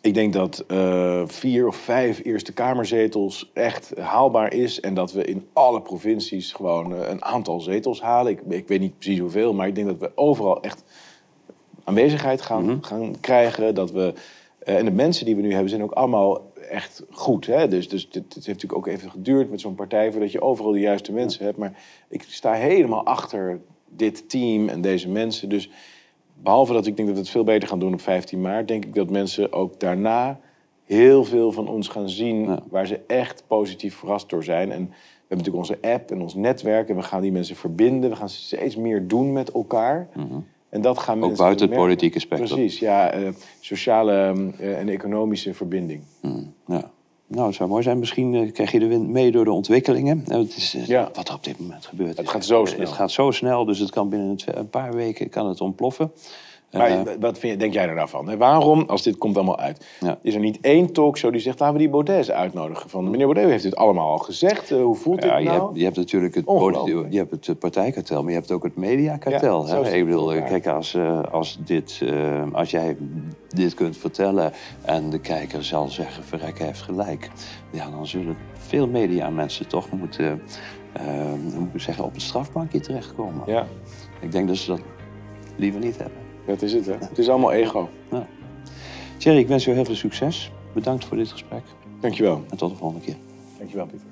Ik denk dat uh, vier of vijf Eerste Kamerzetels echt haalbaar is. En dat we in alle provincies gewoon uh, een aantal zetels halen. Ik, ik, weet niet precies hoeveel, maar ik denk dat we overal echt aanwezigheid gaan, mm -hmm. gaan krijgen. Dat we, uh, en de mensen die we nu hebben zijn ook allemaal echt goed. Hè? Dus, dus het heeft natuurlijk ook even geduurd met zo'n partij... voordat je overal de juiste mensen hebt. Maar ik sta helemaal achter dit team en deze mensen. Dus behalve dat ik denk dat we het veel beter gaan doen op 15 maart... denk ik dat mensen ook daarna heel veel van ons gaan zien... Ja. waar ze echt positief verrast door zijn. En we hebben natuurlijk onze app en ons netwerk... en we gaan die mensen verbinden. We gaan steeds meer doen met elkaar... Mm -hmm. En dat gaan Ook buiten het politieke spectrum. Precies, ja. Uh, sociale uh, en economische verbinding. Mm, ja. Nou, het zou mooi zijn. Misschien uh, krijg je de wind mee door de ontwikkelingen. Het is, ja. Wat er op dit moment gebeurt. Het gaat zo snel. Het gaat zo snel, dus het kan binnen een paar weken kan het ontploffen. Maar uh, wat vind je, denk jij er nou van? Waarom, als dit komt allemaal uit, ja. is er niet één talkshow die zegt... laten we die Baudet uitnodigen? Van, meneer Baudet heeft dit allemaal al gezegd. Uh, hoe voelt ja, dit nou? Je hebt, je hebt natuurlijk het, je hebt het partijkartel, maar je hebt ook het mediakartel. Ja, hè? Ik bedoel, kijk, als, uh, als, dit, als jij dit kunt vertellen... en de kijker zal zeggen, verrek, hij heeft gelijk... ja, dan zullen veel mediamensen toch moeten... hoe moet ik zeggen, op het strafbankje terechtkomen. Ja. Ik denk dat ze dat liever niet hebben. Dat is het, hè? Het is allemaal ego. Ja. Thierry, ik wens je heel veel succes. Bedankt voor dit gesprek. Dankjewel. En tot de volgende keer. Dankjewel, Pieter.